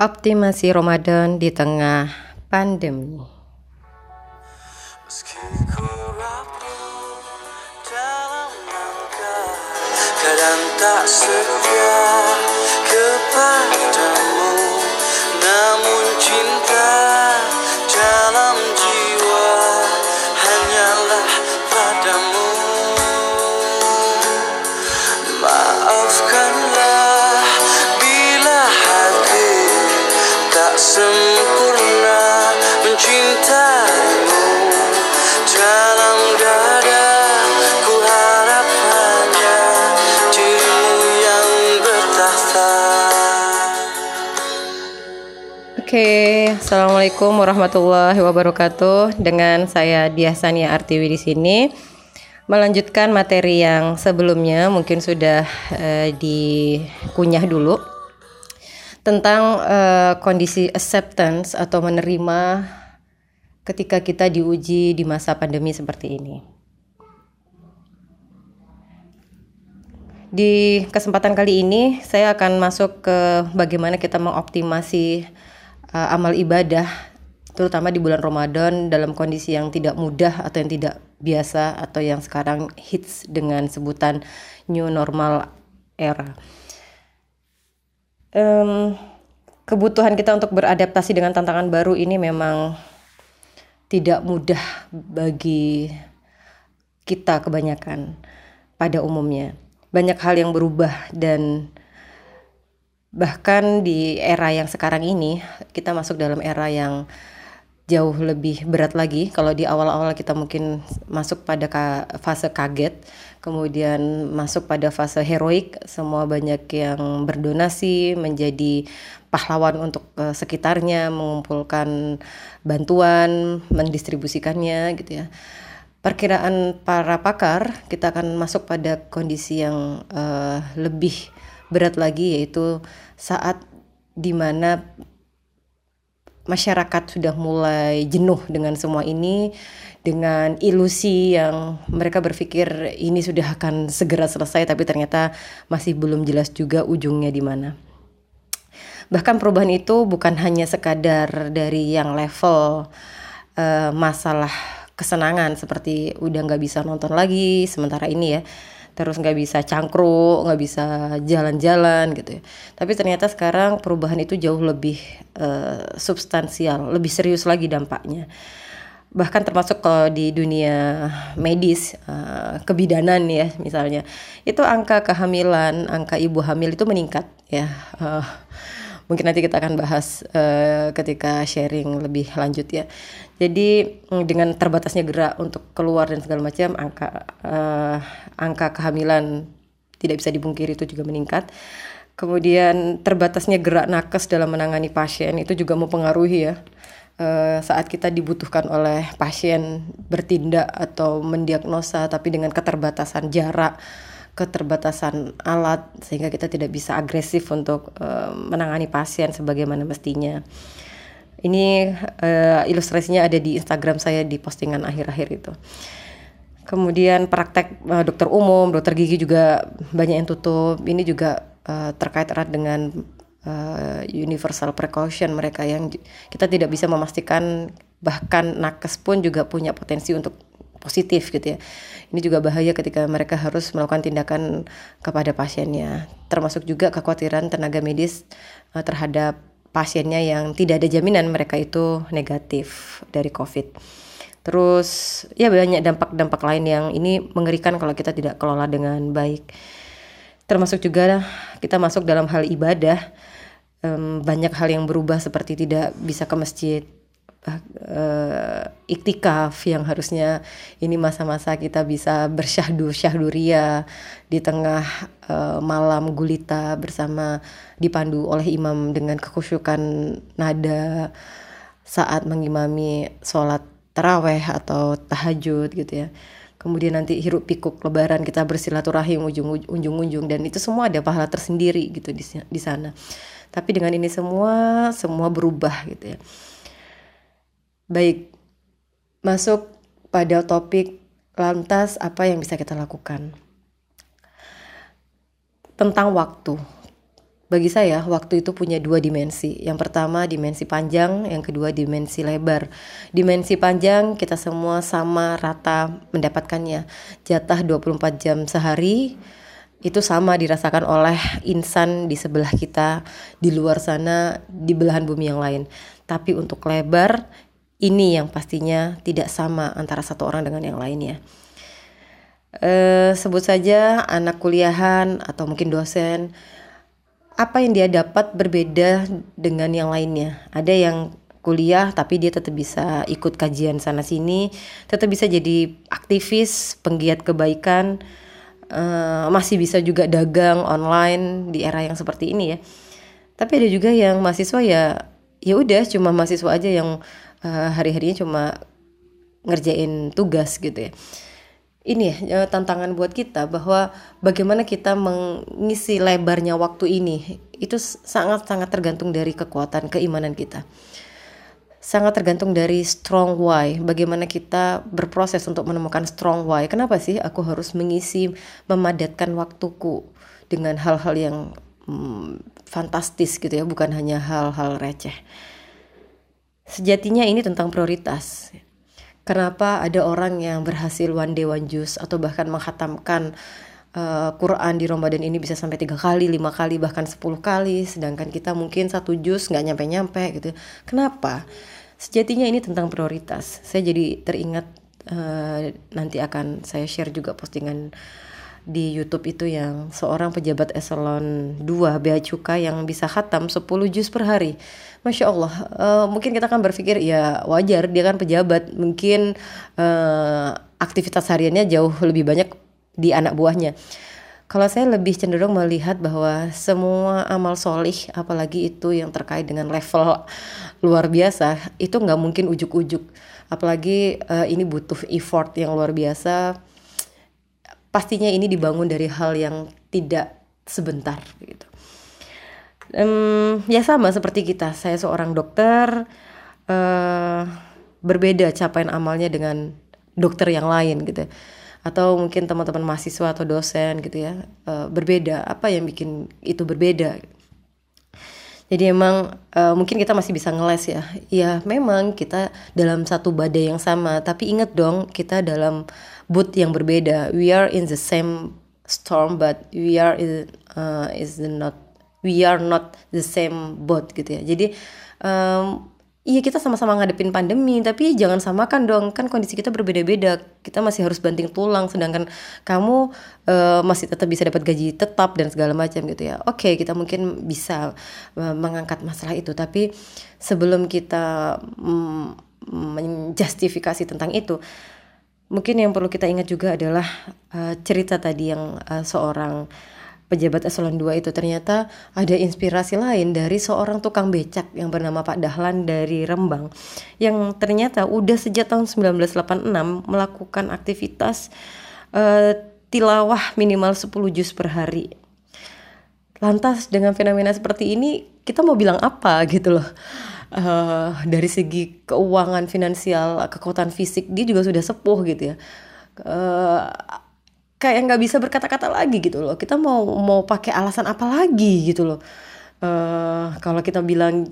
Optimasi Ramadan di tengah pandemi. Kadang tak setia kepadamu Namun cinta assalamualaikum warahmatullahi wabarakatuh. Dengan saya Diasania Artiwi di sini melanjutkan materi yang sebelumnya mungkin sudah eh, dikunyah dulu tentang eh, kondisi acceptance atau menerima ketika kita diuji di masa pandemi seperti ini. Di kesempatan kali ini saya akan masuk ke bagaimana kita mengoptimasi uh, amal ibadah terutama di bulan Ramadan dalam kondisi yang tidak mudah atau yang tidak biasa atau yang sekarang hits dengan sebutan new normal era. Em, kebutuhan kita untuk beradaptasi dengan tantangan baru ini memang tidak mudah bagi kita kebanyakan pada umumnya. Banyak hal yang berubah dan bahkan di era yang sekarang ini kita masuk dalam era yang jauh lebih berat lagi. Kalau di awal-awal kita mungkin masuk pada ka- fase kaget, kemudian masuk pada fase heroik, semua banyak yang berdonasi menjadi pahlawan untuk eh, sekitarnya, mengumpulkan bantuan, mendistribusikannya gitu ya. Perkiraan para pakar kita akan masuk pada kondisi yang eh, lebih berat lagi yaitu saat di mana masyarakat sudah mulai jenuh dengan semua ini dengan ilusi yang mereka berpikir ini sudah akan segera selesai tapi ternyata masih belum jelas juga ujungnya di mana. Bahkan perubahan itu bukan hanya sekadar dari yang level eh, masalah kesenangan seperti udah nggak bisa nonton lagi sementara ini ya terus nggak bisa cangkruk nggak bisa jalan-jalan gitu ya. Tapi ternyata sekarang perubahan itu jauh lebih eh, substansial lebih serius lagi dampaknya. Bahkan termasuk kalau di dunia medis eh, kebidanan ya misalnya itu angka kehamilan angka ibu hamil itu meningkat ya. Eh, mungkin nanti kita akan bahas eh, ketika sharing lebih lanjut ya. Jadi mm, dengan terbatasnya gerak untuk keluar dan segala macam angka eh, angka kehamilan tidak bisa dipungkiri itu juga meningkat. Kemudian terbatasnya gerak nakes dalam menangani pasien itu juga mempengaruhi ya. Eh, saat kita dibutuhkan oleh pasien bertindak atau mendiagnosa tapi dengan keterbatasan jarak keterbatasan alat sehingga kita tidak bisa agresif untuk eh, menangani pasien sebagaimana mestinya. Ini eh, ilustrasinya ada di Instagram saya di postingan akhir-akhir itu. Kemudian praktek eh, dokter umum, dokter gigi juga banyak yang tutup. Ini juga eh, terkait erat dengan eh, universal precaution mereka yang kita tidak bisa memastikan bahkan nakes pun juga punya potensi untuk positif gitu ya. Ini juga bahaya ketika mereka harus melakukan tindakan kepada pasiennya. Termasuk juga kekhawatiran tenaga medis eh, terhadap pasiennya yang tidak ada jaminan mereka itu negatif dari COVID. Terus ya banyak dampak-dampak lain yang ini mengerikan kalau kita tidak kelola dengan baik. Termasuk juga kita masuk dalam hal ibadah. Em, banyak hal yang berubah seperti tidak bisa ke masjid, eh, iktikaf yang harusnya ini masa-masa kita bisa bersyahdu syahduria di tengah eh, malam gulita bersama dipandu oleh imam dengan kekhusyukan nada saat mengimami sholat taraweh atau tahajud gitu ya. Kemudian nanti hiruk pikuk lebaran kita bersilaturahim ujung ujung-ujung dan itu semua ada pahala tersendiri gitu di, di sana. Tapi dengan ini semua semua berubah gitu ya. Baik, masuk pada topik lantas apa yang bisa kita lakukan. Tentang waktu. bagi saya waktu itu punya dua dimensi. Yang pertama dimensi panjang, yang kedua dimensi lebar. Dimensi panjang kita semua sama rata mendapatkannya. Jatah 24 jam sehari itu sama dirasakan oleh insan di sebelah kita, di luar sana, di belahan bumi yang lain. Tapi untuk lebar ini yang pastinya tidak sama antara satu orang dengan yang lainnya. Uh, sebut saja anak kuliahan atau mungkin dosen apa yang dia dapat berbeda dengan yang lainnya. Ada yang kuliah tapi dia tetap bisa ikut kajian sana sini, tetap bisa jadi aktivis, penggiat kebaikan, uh, masih bisa juga dagang online di era yang seperti ini ya. Tapi ada juga yang mahasiswa ya ya udah cuma mahasiswa aja yang uh, hari-harinya cuma ngerjain tugas gitu ya ini ya tantangan buat kita bahwa bagaimana kita mengisi lebarnya waktu ini itu sangat-sangat tergantung dari kekuatan keimanan kita. Sangat tergantung dari strong why, bagaimana kita berproses untuk menemukan strong why. Kenapa sih aku harus mengisi memadatkan waktuku dengan hal-hal yang hmm, fantastis gitu ya, bukan hanya hal-hal receh. Sejatinya ini tentang prioritas Kenapa ada orang yang berhasil one day one juice atau bahkan menghatamkan uh, Quran di Ramadan ini bisa sampai tiga kali, lima kali, bahkan sepuluh kali, sedangkan kita mungkin satu jus nggak nyampe-nyampe gitu. Kenapa? Sejatinya ini tentang prioritas. Saya jadi teringat uh, nanti akan saya share juga postingan di YouTube itu yang seorang pejabat eselon 2 bea cukai yang bisa khatam 10 juz per hari. Masya Allah, uh, mungkin kita kan berpikir ya wajar dia kan pejabat, mungkin uh, aktivitas hariannya jauh lebih banyak di anak buahnya. Kalau saya lebih cenderung melihat bahwa semua amal solih, apalagi itu yang terkait dengan level luar biasa, itu nggak mungkin ujuk-ujuk. Apalagi uh, ini butuh effort yang luar biasa pastinya ini dibangun dari hal yang tidak sebentar gitu. Um, ya sama seperti kita, saya seorang dokter uh, berbeda capaian amalnya dengan dokter yang lain gitu. Atau mungkin teman-teman mahasiswa atau dosen gitu ya uh, berbeda. Apa yang bikin itu berbeda? Jadi emang uh, mungkin kita masih bisa ngeles ya. Ya memang kita dalam satu badai yang sama, tapi ingat dong kita dalam boot yang berbeda. We are in the same storm, but we are in, uh, is not we are not the same boat gitu ya. Jadi um, Iya kita sama-sama ngadepin pandemi tapi jangan samakan dong kan kondisi kita berbeda-beda kita masih harus banting tulang sedangkan kamu uh, masih tetap bisa dapat gaji tetap dan segala macam gitu ya oke kita mungkin bisa uh, mengangkat masalah itu tapi sebelum kita um, menjustifikasi tentang itu mungkin yang perlu kita ingat juga adalah uh, cerita tadi yang uh, seorang pejabat eselon 2 itu ternyata ada inspirasi lain dari seorang tukang becak yang bernama Pak Dahlan dari Rembang yang ternyata udah sejak tahun 1986 melakukan aktivitas uh, tilawah minimal 10 juz per hari. Lantas dengan fenomena seperti ini kita mau bilang apa gitu loh. Uh, dari segi keuangan finansial, kekuatan fisik dia juga sudah sepuh gitu ya. Uh, kayak nggak bisa berkata-kata lagi gitu loh. Kita mau mau pakai alasan apa lagi gitu loh. Uh, kalau kita bilang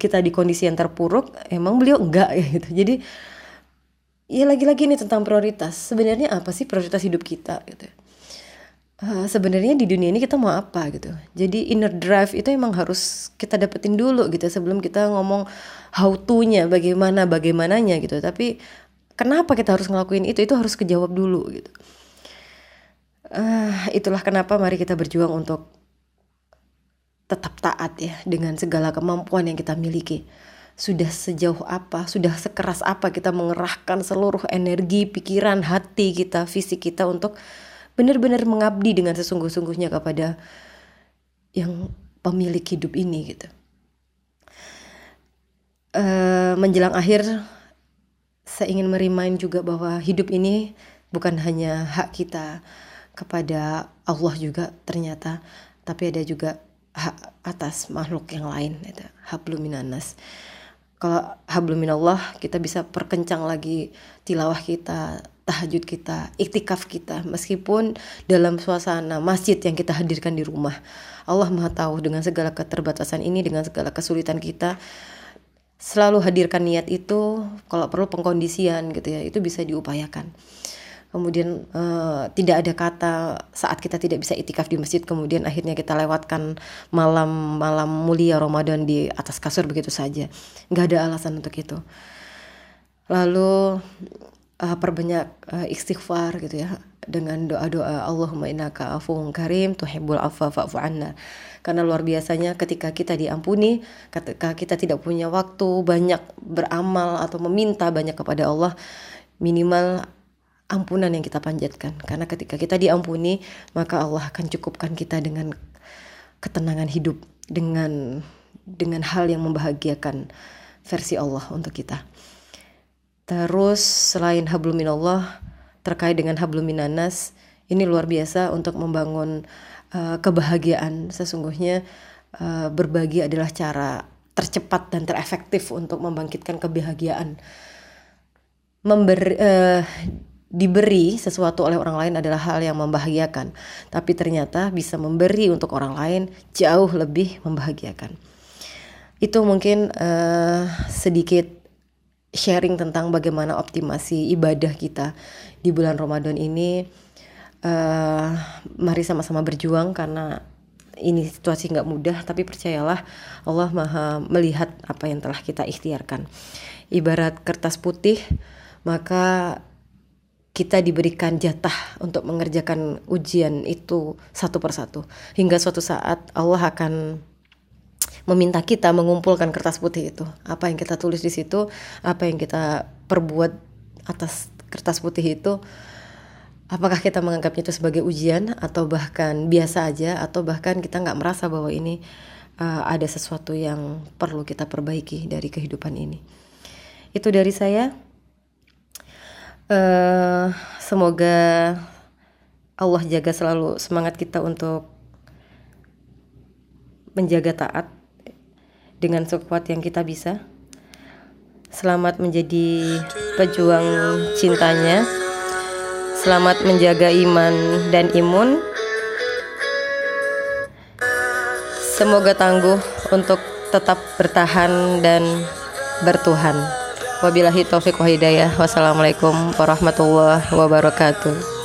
kita di kondisi yang terpuruk emang beliau enggak ya gitu. Jadi ya lagi-lagi ini tentang prioritas. Sebenarnya apa sih prioritas hidup kita gitu sebenarnya di dunia ini kita mau apa? Gitu. Jadi inner drive itu emang harus kita dapetin dulu gitu sebelum kita ngomong how to-nya bagaimana bagaimananya gitu. Tapi kenapa kita harus ngelakuin itu itu harus kejawab dulu gitu. Uh, itulah kenapa mari kita berjuang untuk tetap taat ya dengan segala kemampuan yang kita miliki. Sudah sejauh apa, sudah sekeras apa kita mengerahkan seluruh energi, pikiran, hati kita, fisik kita untuk benar-benar mengabdi dengan sesungguh-sungguhnya kepada yang pemilik hidup ini gitu. Uh, menjelang akhir saya ingin merimain juga bahwa hidup ini bukan hanya hak kita, kepada Allah juga ternyata tapi ada juga hak atas makhluk yang lain itu habluminanas kalau habluminallah kita bisa perkencang lagi tilawah kita tahajud kita, iktikaf kita, meskipun dalam suasana masjid yang kita hadirkan di rumah. Allah Maha tahu dengan segala keterbatasan ini, dengan segala kesulitan kita, selalu hadirkan niat itu, kalau perlu pengkondisian gitu ya, itu bisa diupayakan. Kemudian uh, tidak ada kata saat kita tidak bisa itikaf di masjid kemudian akhirnya kita lewatkan malam-malam mulia Ramadan di atas kasur begitu saja. Nggak ada alasan untuk itu. Lalu uh, perbanyak uh, istighfar gitu ya dengan doa-doa Allahumma innaka afuwun karim tuhibbul afwa fa'fu anna karena luar biasanya ketika kita diampuni ketika kita tidak punya waktu banyak beramal atau meminta banyak kepada Allah minimal ampunan yang kita panjatkan. Karena ketika kita diampuni, maka Allah akan cukupkan kita dengan ketenangan hidup, dengan dengan hal yang membahagiakan versi Allah untuk kita. Terus selain hablum minallah terkait dengan hablum minanas, ini luar biasa untuk membangun uh, kebahagiaan. Sesungguhnya uh, berbagi adalah cara tercepat dan terefektif untuk membangkitkan kebahagiaan. Memberi uh, diberi sesuatu oleh orang lain adalah hal yang membahagiakan, tapi ternyata bisa memberi untuk orang lain jauh lebih membahagiakan. Itu mungkin uh, sedikit sharing tentang bagaimana optimasi ibadah kita di bulan Ramadan ini. Uh, mari sama-sama berjuang karena ini situasi nggak mudah, tapi percayalah Allah maha melihat apa yang telah kita ikhtiarkan. Ibarat kertas putih, maka kita diberikan jatah untuk mengerjakan ujian itu satu persatu hingga suatu saat Allah akan meminta kita mengumpulkan kertas putih itu. Apa yang kita tulis di situ apa yang kita perbuat atas kertas putih itu apakah kita menganggapnya itu sebagai ujian atau bahkan biasa aja atau bahkan kita nggak merasa bahwa ini uh, ada sesuatu yang perlu kita perbaiki dari kehidupan ini. Itu dari saya. Uh, semoga Allah jaga selalu semangat kita untuk menjaga taat dengan sekuat yang kita bisa. Selamat menjadi pejuang cintanya. Selamat menjaga iman dan imun. Semoga tangguh untuk tetap bertahan dan bertuhan. Wabillahi taufiq wa hidayah. Wassalamualaikum warahmatullahi wabarakatuh.